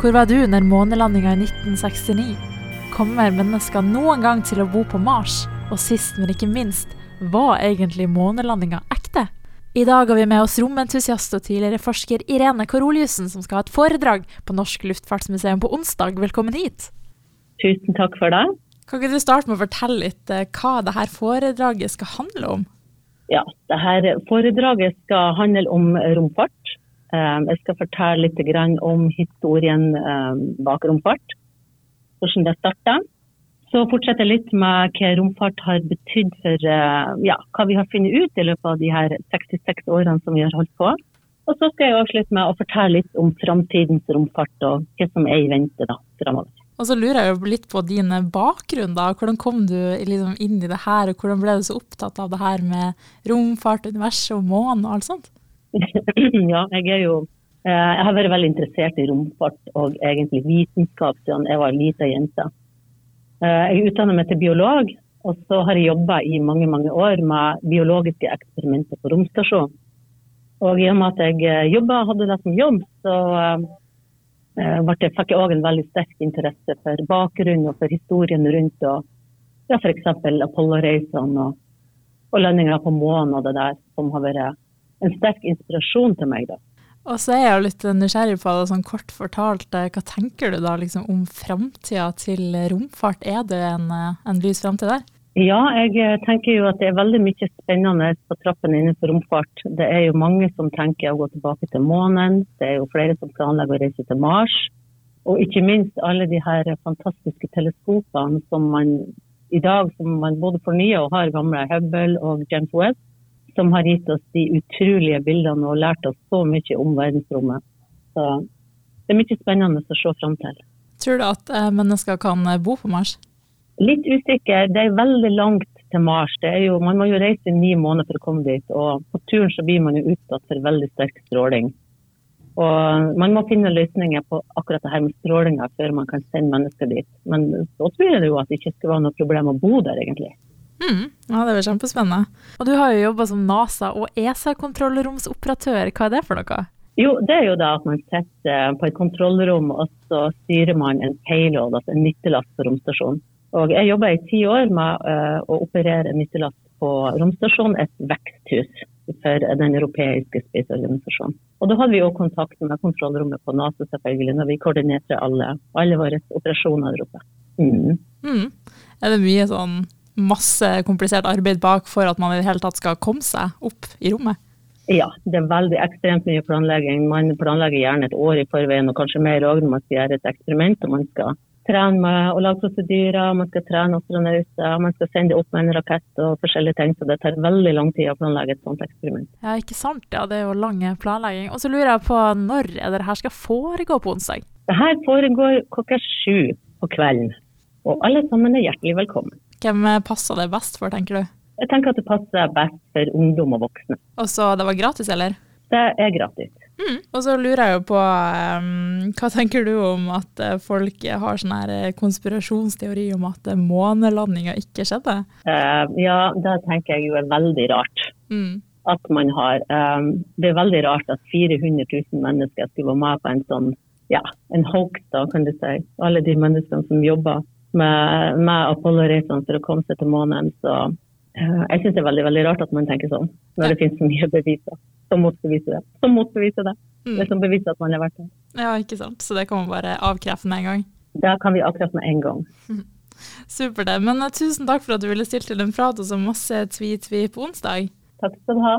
Hvor var du når månelandinga i 1969? Kommer mennesker noen gang til å bo på Mars? Og sist, men ikke minst, var egentlig månelandinga ekte? I dag har vi med oss romentusiast og tidligere forsker Irene Koroliussen, som skal ha et foredrag på Norsk Luftfartsmuseum på onsdag. Velkommen hit. Tusen takk for det. Kan ikke du starte med å fortelle litt eh, hva dette foredraget skal handle om? Ja, dette Foredraget skal handle om romfart. Eh, jeg skal fortelle litt om historien eh, bak romfart. Hvordan det starta. Så fortsetter jeg litt med hva romfart har betydd for eh, ja, hva vi har funnet ut i løpet av de her 66 årene som vi har holdt på. Og så skal jeg avslutte med å fortelle litt om framtidens romfart og hva som er i vente da, framover. Og så lurer jeg litt på din bakgrunn. da. Hvordan kom du liksom inn i det her, og hvordan ble du så opptatt av det her med romfart, universet og månen og alt sånt? Ja, jeg er jo eh, jeg har vært veldig interessert i romfart og egentlig vitenskap siden jeg var lita jente. Eh, jeg utdanner meg til biolog, og så har jeg jobba i mange mange år med biologiske eksperimenter på romstasjonen. Og i og med at jeg eh, jobba og hadde det som jobb, så jeg, fikk jeg òg en veldig sterk interesse for bakgrunnen og for historien rundt og ja, f.eks. Apollo-reisene og, og landinger på månen og det der, som har vært en sterk inspirasjon til meg. da. Og så er jeg jo litt nysgjerrig på det, sånn kort fortalt. Eh, hva tenker du da liksom om framtida til romfart? Er det en, eh, en lys framtid der? Ja, jeg eh, tenker jo at det er veldig mye spennende på trappen innenfor romfart. Det er jo mange som tenker å gå tilbake til månen. Det er jo flere som planlegger å reise til Mars. Og ikke minst alle de her fantastiske teleskopene som man i dag som man både fornyer og har gamle Hubble og James Webb som har gitt oss de utrolige bildene og lært oss så mye om verdensrommet. Så det er mye spennende å se fram til. Tror du at eh, mennesker kan eh, bo på Mars? Litt usikker. Det er veldig langt til Mars. Jo, man må jo reise i ni måneder for å komme dit. Og på turen så blir man jo utsatt for veldig sterk stråling. Og man må finne løsninger på akkurat det her med strålinga før man kan sende mennesker dit. Men så tror jeg jo at det ikke skal være noe problem å bo der, egentlig. Mm, ja, Det blir kjempespennende. Og du har jo jobba som NASA- og ESA-kontrollromsoperatør. Hva er det for noe? Jo, det er jo da at man sitter på et kontrollrom, og så styrer man en payload, altså en nyttelast på romstasjonen. Og jeg jobba i ti år med uh, å operere en nyttelast på romstasjonen, et veksthus for den europeiske spaceorganisasjonen. Og da hadde vi òg kontakt med kontrollrommet på NASA selvfølgelig, når vi koordinerte alle, alle våre operasjoner der oppe. Mm. Mm. Er det mye sånn masse komplisert arbeid bak for at man i det hele tatt skal komme seg opp i rommet? Ja, det er veldig ekstremt mye planlegging. Man planlegger gjerne et år i forveien, og kanskje mer òg når man skal gjøre et eksperiment. og man skal trene med å lage prosedyrer, man skal trene astronauter, man skal sende opp med en rakett og forskjellige ting. Så det tar veldig lang tid å planlegge et sånt eksperiment. Ja, ikke sant. Ja, det er jo lang planlegging. Og så lurer jeg på når er det her skal foregå på onsdag? Det her foregår klokka sju på kvelden. Og alle sammen er hjertelig velkommen. Hvem passer det best for, tenker du? Jeg tenker at det passer best for ungdom og voksne. Og så det var gratis, eller? Det er gratis. Mm. Og så lurer jeg jo på, um, hva tenker du om at eh, folk har sånn her eh, konspirasjonsteori om at månelandinga ikke skjedde? Uh, ja, det tenker jeg jo er veldig rart. Mm. At man har um, Det er veldig rart at 400 000 mennesker skulle være med på en sånn ja, en hoax, da, kan du si. Alle de menneskene som jobber med, med Apollo-reisene for å komme seg til månen. Så uh, jeg syns det er veldig veldig rart at man tenker sånn, når det finnes så mye beviser som motbeviser det. Som motbeviser det. Mm. Det som beviser at man har vært der. Ja, ikke sant. Så det kan man bare avkrefte med en gang? Det kan vi avkrefte med en gang. Supert. Men uh, tusen takk for at du ville stille til en prat og så masse tvi-tvi på onsdag. Takk skal du ha.